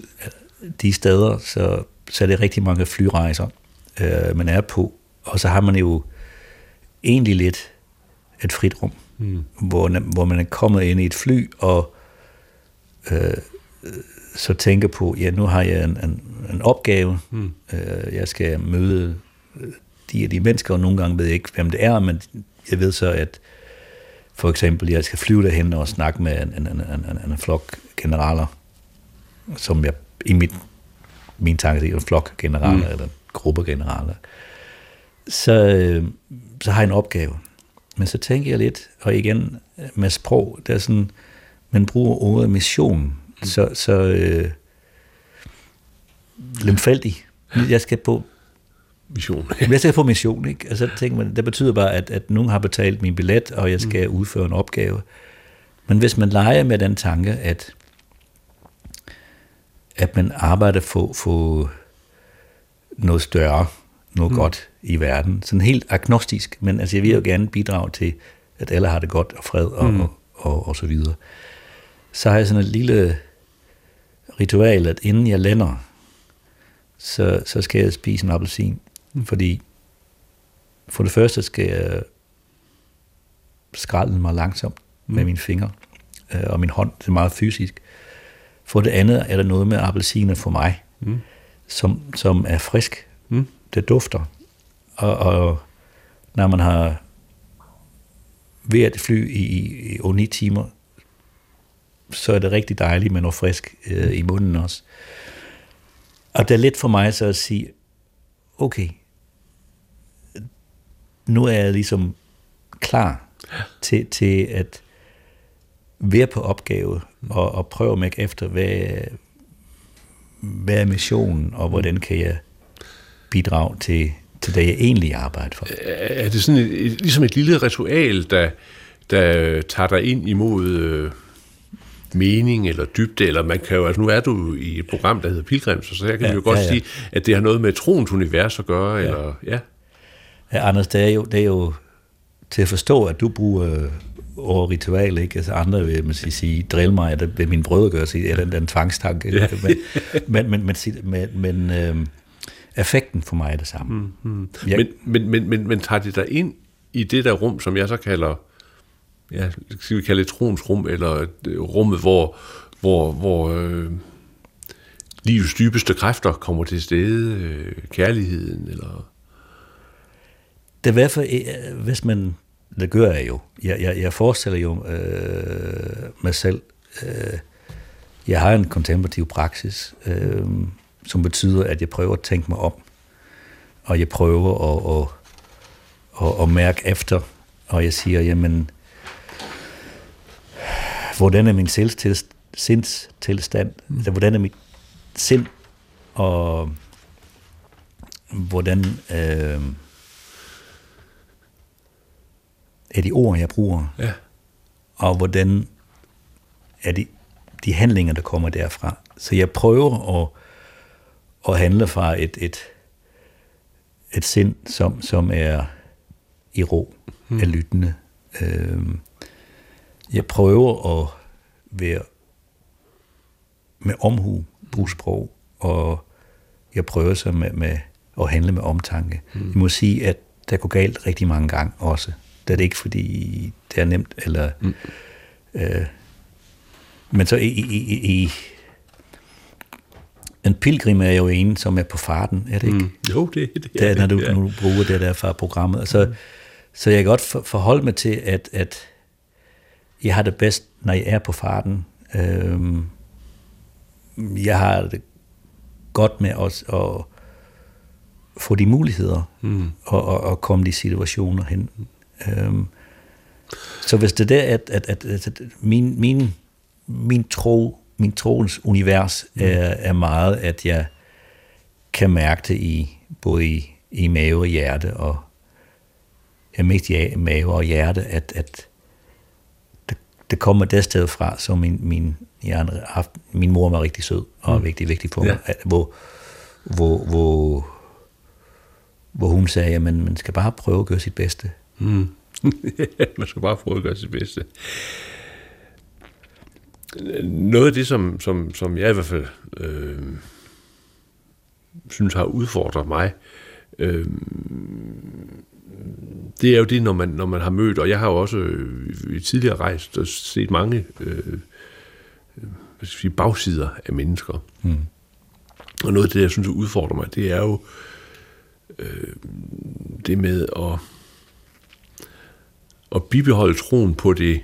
de steder, så, så er det rigtig mange flyrejser, øh, man er på. Og så har man jo egentlig lidt et frit rum, mm. hvor, hvor man er kommet ind i et fly, og øh, så tænker på, ja, nu har jeg en, en, en opgave, mm. øh, jeg skal møde øh, de og de mennesker, og nogle gange ved jeg ikke, hvem det er, men jeg ved så, at for eksempel, jeg skal flyve derhen og snakke med en, en, en, en, en, en flok generaler, som jeg i mit, min tanke er en flok generaler, mm. eller en gruppe generaler. Så, øh, så har jeg en opgave. Men så tænker jeg lidt, og igen med sprog, der er sådan, man bruger ordet mission, mm. så, så øh, lemfældig. Jeg skal på Vision. jeg skal på mission, ikke? Altså, tænker man, det betyder bare, at, at nogen har betalt min billet, og jeg skal mm. udføre en opgave. Men hvis man leger med den tanke, at, at man arbejder for, for noget større, noget mm. godt i verden, sådan helt agnostisk, men altså, jeg vil jo gerne bidrage til, at alle har det godt og fred og, mm. og, og, og så videre. Så har jeg sådan et lille ritual, at inden jeg lander, så, så skal jeg spise en appelsin. Mm. Fordi for det første skal jeg skralde mig langsomt mm. med mine fingre øh, og min hånd. Det er meget fysisk. For det andet er der noget med appelsiner for mig, mm. som, som er frisk. Mm. Det dufter. Og, og når man har været et fly i, i, i 8 timer, så er det rigtig dejligt med noget frisk øh, i munden også. Og det er lidt for mig så at sige, okay, nu er jeg ligesom klar til, til at være på opgave og, og prøve at mærke efter, hvad, hvad er missionen, og hvordan kan jeg bidrage til, til det, jeg egentlig arbejder for. Er det sådan et, et, ligesom et lille ritual, der, der tager dig ind imod øh, mening eller dybde, eller man kan jo, altså nu er du i et program, der hedder Pilgrims, så her kan ja, jo godt ja, ja. sige, at det har noget med troens univers at gøre, ja. eller ja. Ja, Anders, det er, jo, det er jo til at forstå, at du bruger over ritual, ikke? Altså andre vil man sige, sige drill mig, det vil mine brødre gøre, sige, eller den, den tvangstanke. Ja. Men, men, men, men, men øh, effekten for mig er det samme. Mm, mm. Jeg, men, men, men, men, men tager det dig ind i det der rum, som jeg så kalder, ja, skal vi kalde et troens rum, eller rummet, hvor, hvor, hvor øh, livets dybeste kræfter kommer til stede, øh, kærligheden, eller... Det er i hvert fald, øh, hvis man, det gør jeg jo, jeg, jeg, jeg forestiller jo øh, mig selv, øh, jeg har en kontemplativ praksis, øh, som betyder, at jeg prøver at tænke mig om, og jeg prøver at, at, at, at mærke efter, og jeg siger, jamen, hvordan er min sindstilstand, mm. altså, hvordan er mit sind, og hvordan øh, er de ord, jeg bruger, Ja. og hvordan er de, de handlinger, der kommer derfra. Så jeg prøver at, at handle fra et, et, et sind, som, som er i ro, mm. er lyttende. Øhm, jeg prøver at være med omhu, bruge sprog, og jeg prøver så med, med at handle med omtanke. Mm. Jeg må sige, at der går galt rigtig mange gange også. Det er det ikke, fordi det er nemt, eller... Mm. Øh, men så i, i, i, i en pilgrim er jo en, som er på farten, er det ikke? Mm. Jo, det, det det er, når du, ja. når du bruger det der fra programmet. Så, mm. så jeg kan godt for, forholde mig til, at, at jeg har det bedst, når jeg er på farten. Øhm, jeg har det godt med os at få de muligheder Mm. og, og, og komme de situationer hen. Øhm, så hvis det er der, at, at, at, at, min, min, min tro, min troens univers mm. er, er meget, at jeg kan mærke det i både i, i mave og hjerte, og ja, mest i mave og hjerte, at, at det, det kommer det sted fra, så min, min, jeg har haft, min mor var rigtig sød og mm. vigtig, vigtig for mig, Ja. at, hvor, hvor, hvor, hvor hun sagde, at man, man skal bare prøve at gøre sit bedste. Mm. Man skal bare prøve at gøre sit bedste. Noget af det, som, som, som jeg i hvert fald øh, synes har udfordret mig, øh, det er jo det, når man, når man har mødt, og jeg har jo også øh, tidligere rejst og set mange øh, øh, hvad skal sige, bagsider af mennesker. Mm. Og noget af det, jeg synes udfordrer mig, det er jo øh, det med at, at bibeholde troen på det,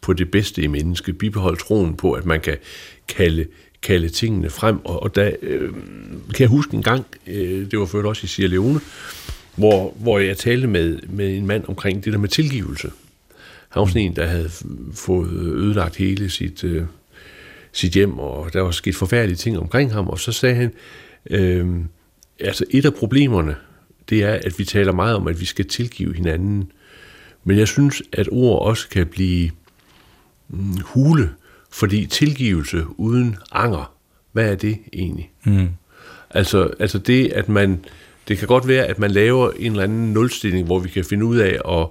på det bedste i mennesket, bibeholde troen på, at man kan kalde, kalde tingene frem. Og, og der øh, kan jeg huske en gang, øh, det var ført også i Sierra Leone, hvor, hvor jeg talte med, med en mand omkring det der med tilgivelse. Han var sådan en, der havde fået ødelagt hele sit, øh, sit hjem, og der var sket forfærdelige ting omkring ham, og så sagde han, øh, altså et af problemerne, det er, at vi taler meget om, at vi skal tilgive hinanden, men jeg synes, at ord også kan blive mm, hule, fordi tilgivelse uden anger, hvad er det egentlig? Mm. Altså, altså det, at man, det kan godt være, at man laver en eller anden nulstilling, hvor vi kan finde ud af at,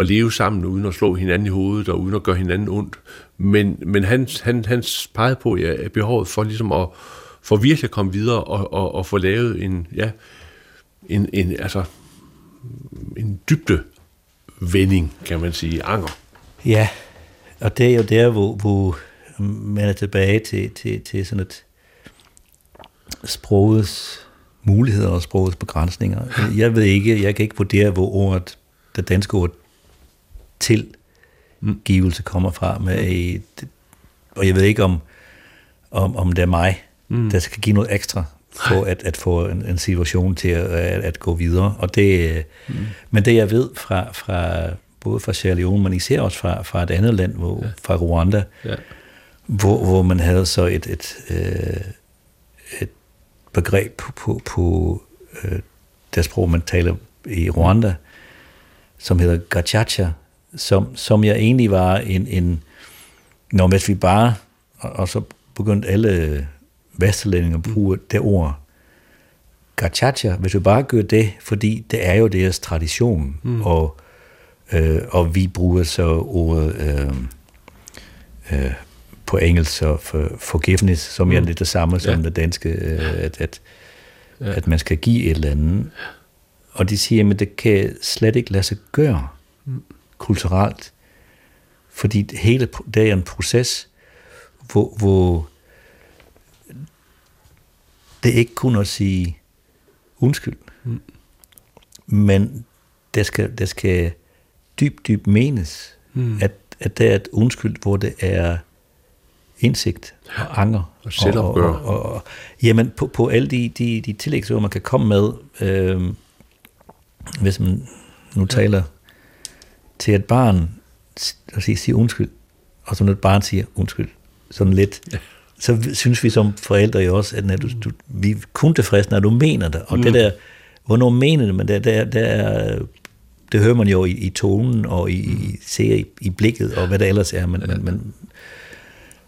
at leve sammen, uden at slå hinanden i hovedet, og uden at gøre hinanden ondt. Men, men han, han, han pegede på, ja, behovet for ligesom at, for virkelig at komme videre og, og, og få lavet en, ja, en, en, altså, en dybde vending, kan man sige, anger. Ja, og det er jo der, hvor, hvor man er tilbage til, til, til sådan et sprogets muligheder og sprogets begrænsninger. Jeg ved ikke, jeg kan ikke vurdere, hvor ordet, det danske ord tilgivelse kommer fra. Med, og jeg ved ikke, om, om, om det er mig, mm. der skal give noget ekstra for at, at få en, en situation til at, at, at gå videre. Og det, mm. Men det jeg ved fra, fra både fra Sierra Leone, men især også fra, fra et andet land, hvor, ja. fra Rwanda, Ja. hvor, hvor man havde så et, et, øh, et begreb på, på, på øh, det sprog, man taler i Rwanda, som hedder gachacha, som, som jeg egentlig var en, en når hvis vi bare, og, og så begyndte alle vesterlændinge at bruge mm. det ord, gachacha, hvis vi bare gør det, fordi det er jo deres tradition, mm. og, øh, og vi bruger så ordet øh, øh, på engelsk så for forgiveness, som mm. er lidt det samme som Ja. det danske, øh, at, at, ja. at man skal give et eller andet. og de siger, at det kan slet ikke lade sig gøre mm. kulturelt, fordi hele det er en proces, hvor, hvor det ikke kun at sige undskyld, mm. men det skal, det skal dybt, dybt menes, mm. at, at det er et undskyld, hvor det er indsigt og anger. Og selvopgør. Og, og, og, og, jamen, på, på alle de, de, de tillægsord, man kan komme med, øh, hvis man nu taler til et barn, og siger, siger undskyld, og så når et barn siger undskyld, sådan lidt, ja. Så synes vi som forældre jo også, at når du, du, vi er kun tilfredse, når du mener det, og mm. det der, hvornår mener det, men det, det, det, er, det hører man jo i, i tonen, og i, mm. ser i, i blikket, og hvad det ellers er, men, men, men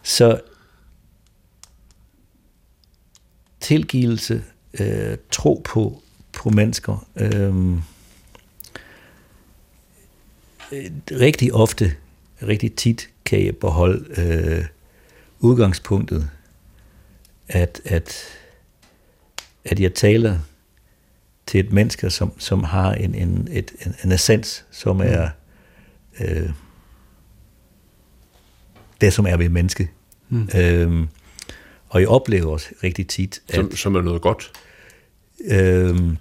så tilgivelse, øh, tro på, på mennesker, øh, rigtig ofte, rigtig tit kan jeg beholde øh, udgangspunktet, at, at, at jeg taler til et menneske, som, som har en, en, et, en, en essens, som er øh, det, som er ved menneske. Mm. Øhm, og jeg oplever også rigtig tit, at... Som, som er noget godt? Øhm,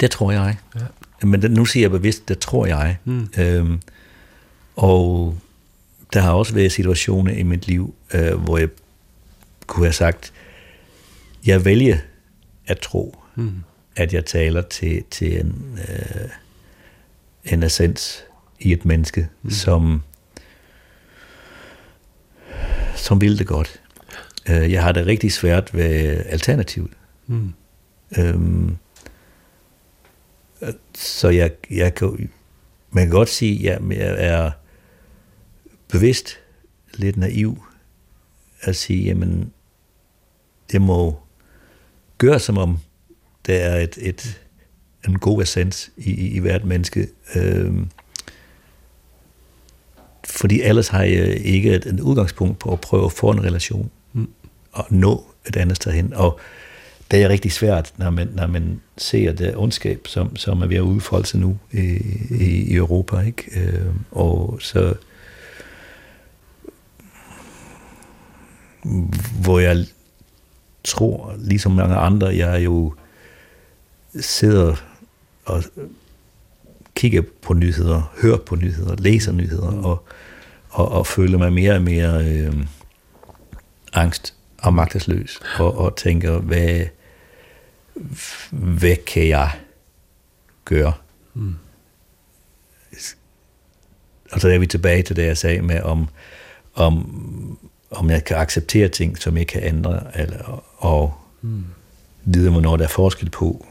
det tror jeg. Ja. Men det, nu siger jeg bevidst, det tror jeg. Mm. Øhm, og der har også været situationer i mit liv, øh, hvor jeg kunne have sagt, jeg vælger at tro, mm. at jeg taler til, til en, øh, en essens i et menneske, mm. som som vil det godt. Øh, jeg har det rigtig svært ved alternativet. Mm. Øhm, så jeg, jeg kan, man kan godt sige, at jeg er bevidst lidt naiv at sige, jamen, det må gøre som om, der er et, et, en god essens i, i, i hvert menneske. Øhm, fordi ellers har jeg ikke et, et udgangspunkt på at prøve at få en relation mm. og nå et andet sted hen. Og det er rigtig svært, når man, når man ser det ondskab, som, som er ved at udfolde sig nu i, i, i Europa. Ikke? Øh, og så hvor jeg tror, ligesom mange andre, jeg jo sidder og kigger på nyheder, hører på nyheder, læser nyheder, mm. og, og, og føler mig mere og mere øh, angst og magtesløs, og, og tænker, hvad, hvad kan jeg gøre? Mm. Og så er vi tilbage til det, jeg sagde med, om, om, om jeg kan acceptere ting, som jeg kan ændre, eller, og mm. vide, hvornår der er forskel på,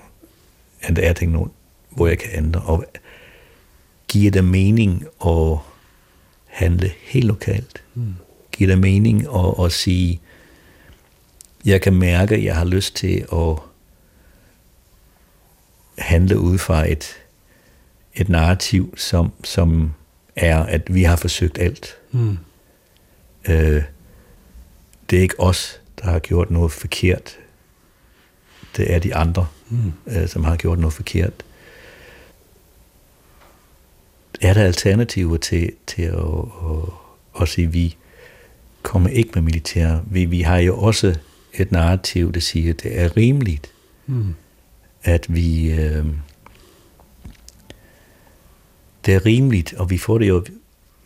at der er ting, hvor jeg kan ændre, og giver det mening at handle helt lokalt? Mm. Giver det mening at, at sige, jeg kan mærke, at jeg har lyst til at handle ud fra et, et narrativ, som, som er, at vi har forsøgt alt. Mm. Øh, det er ikke os, der har gjort noget forkert. Det er de andre, mm. øh, som har gjort noget forkert er der alternativer til, til at, at, at sige, at vi kommer ikke med militær. Vi, vi har jo også et narrativ, der siger, at det er rimeligt, mm. at vi... Øh, det er rimeligt, og vi får det jo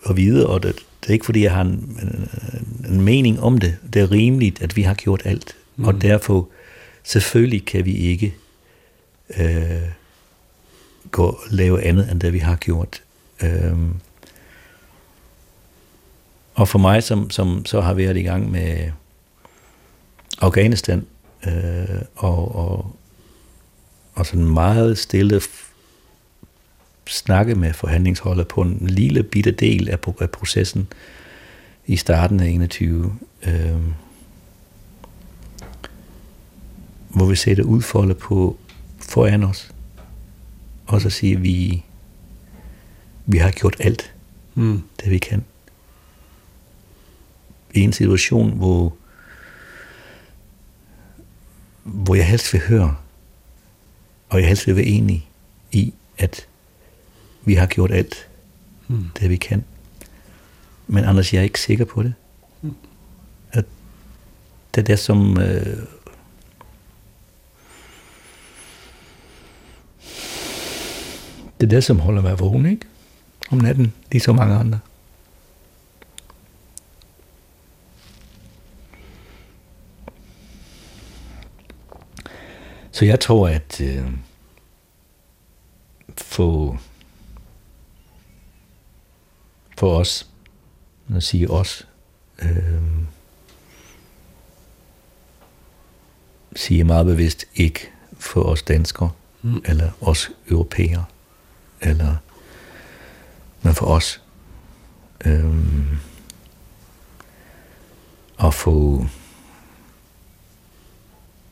at vide, og det, det er ikke fordi, jeg har en, en, en mening om det. Det er rimeligt, at vi har gjort alt, mm. og derfor selvfølgelig kan vi ikke øh, gå lave andet, end det vi har gjort. Øhm, og for mig, som, som så har været i gang med Afghanistan, øh, og, og, og sådan meget stille snakke med forhandlingsholdet på en lille bitte del af, af processen i starten af 21, øh, hvor vi ser det udfolde på foran os, og så siger vi, vi har gjort alt, mm. det vi kan. I en situation, hvor, hvor jeg helst vil høre, og jeg helst vil være enig, i, at vi har gjort alt, mm. det vi kan. Men Anders, jeg er ikke sikker på det. Mm. At det er det, som... Øh, det er det, som holder mig vågen, ikke? Om natten, lige så mange andre. Så jeg tror, at øh, få for os, når siger os, øh, siger meget bevidst ikke for os danskere, mm. eller os europæere, eller, men for os. Øh, at få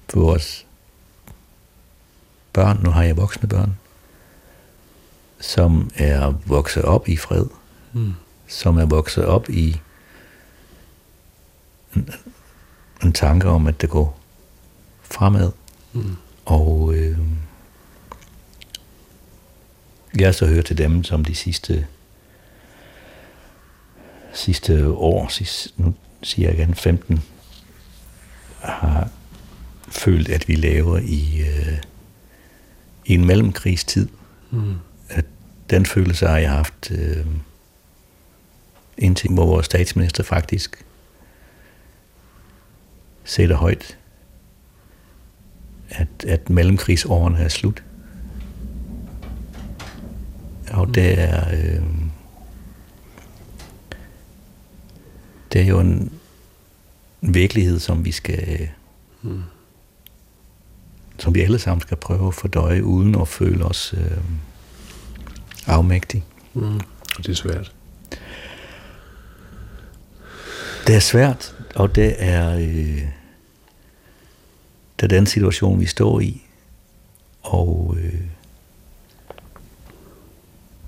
for vores børn, nu har jeg voksne børn, som er vokset op i fred, mm. som er vokset op i en, en tanke om, at det går fremad. Mm. Og øh, jeg så hørt til dem, som de sidste sidste år, sidste, nu siger jeg igen 15, har følt, at vi lever i, øh, i en mellemkrigstid. Mm. At den følelse har jeg haft øh, indtil hvor vores statsminister faktisk sætter højt, at, at mellemkrigsårene er slut. Og det er, øh, det er jo en virkelighed, som vi skal, mm. som vi alle sammen skal prøve at fordøje, uden at føle os øh, afmægtige. Mm. Det er svært. Det er svært, og det er, øh, det er den situation, vi står i. Og øh,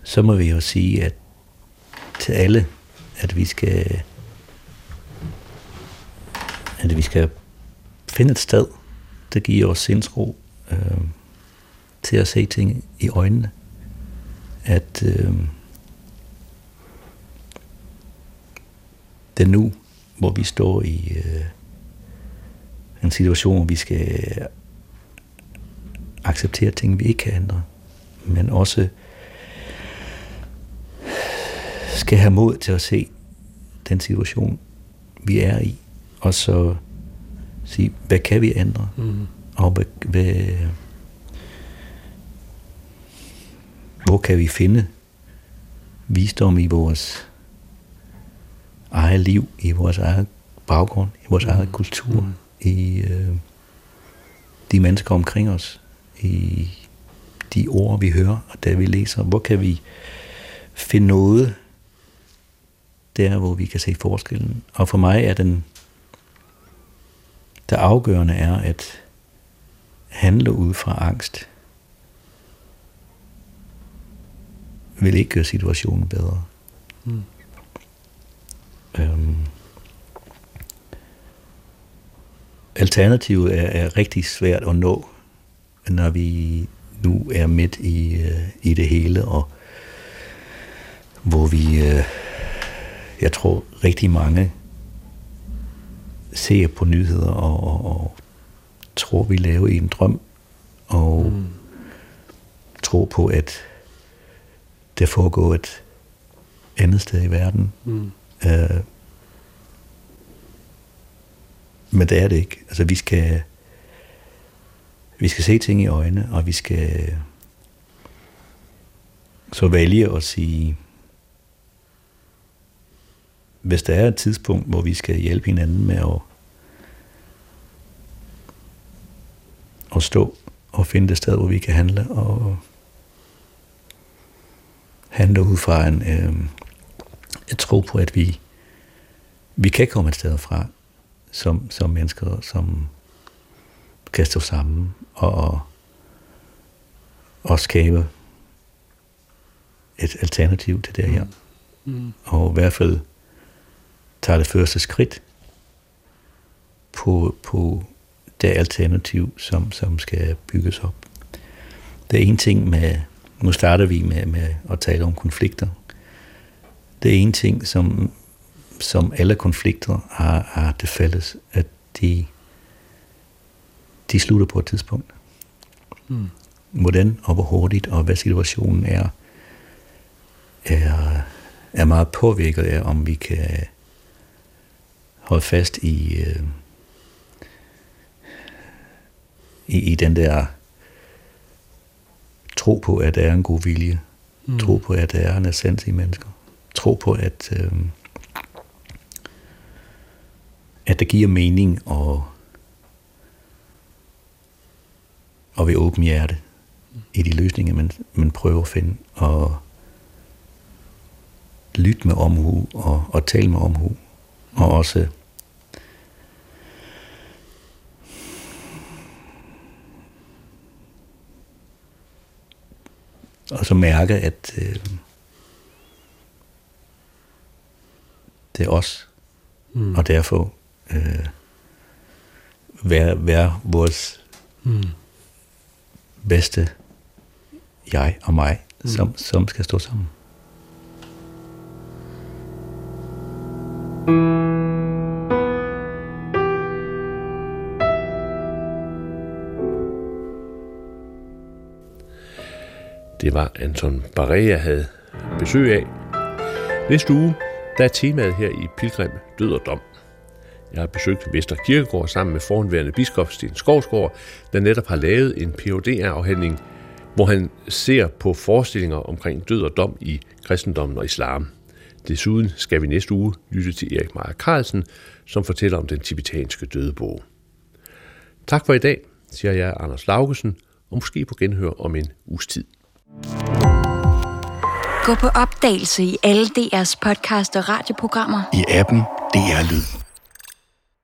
så må vi jo sige, at til alle, at vi skal at vi skal finde et sted, der giver os sindsro øh, til at se ting i øjnene. At øh, det er nu, hvor vi står i øh, en situation, hvor vi skal acceptere ting, vi ikke kan ændre, men også skal have mod til at se den situation, vi er i, og så sige, hvad kan vi ændre? Mm. Og hvad, hvad, hvor kan vi finde visdom i vores eget liv, i vores eget baggrund, i vores mm. eget kultur, mm. i øh, de mennesker omkring os, i de ord, vi hører, og det vi læser. Hvor kan vi finde noget der, hvor vi kan se forskellen? Og for mig er den, det afgørende er at handle ud fra angst. Vil ikke gøre situationen bedre. Mm. Alternativet er, er rigtig svært at nå, når vi nu er midt i, øh, i det hele, og hvor vi, øh, jeg tror rigtig mange ser på nyheder og, og, og tror, vi lever i en drøm, og mm. tror på, at det foregår et andet sted i verden. Mm. Øh, men det er det ikke. Altså, vi skal, vi skal se ting i øjnene, og vi skal så vælge at sige, hvis der er et tidspunkt, hvor vi skal hjælpe hinanden med at, at stå og finde det sted, hvor vi kan handle, og handle ud fra en, øh, jeg tror på, at vi, vi kan komme et sted fra, som, som mennesker, som kan stå sammen og, og skabe et alternativ til det her. Mm. Mm. Og i hvert fald tager det første skridt på, på det alternativ, som, som skal bygges op. Det er en ting med nu starter vi med, med at tale om konflikter. Det er en ting, som, som alle konflikter har, har det fælles, at de, de slutter på et tidspunkt. Mm. Hvordan og hvor hurtigt og hvad situationen er, er, er meget påvirket af, om vi kan holde fast i, øh, i, i den der tro på, at der er en god vilje. Mm. Tro på, at der er en essens i mennesker. Tro på, at, øh, at det giver mening og, og ved åben hjerte i de løsninger, man, man prøver at finde. Og lytte med omhu og, og tale med omhu. Og også og så mærke, at øh, det er os, mm. og derfor øh, være, være vores mm. bedste jeg og mig, mm. som, som skal stå sammen. Det var Anton Barre, jeg havde besøg af. Næste uge, der er temaet her i Pilgrim Død og Dom. Jeg har besøgt Vester Kirkegård sammen med foranværende biskop Sten Skovsgaard, der netop har lavet en phd afhandling hvor han ser på forestillinger omkring død og dom i kristendommen og islam. Desuden skal vi næste uge lytte til Erik Meyer Carlsen, som fortæller om den tibetanske dødebog. Tak for i dag, siger jeg Anders Laugesen, og måske på genhør om en uges tid. Gå på opdagelse i alle DR's podcast og radioprogrammer. I appen DR Lyd.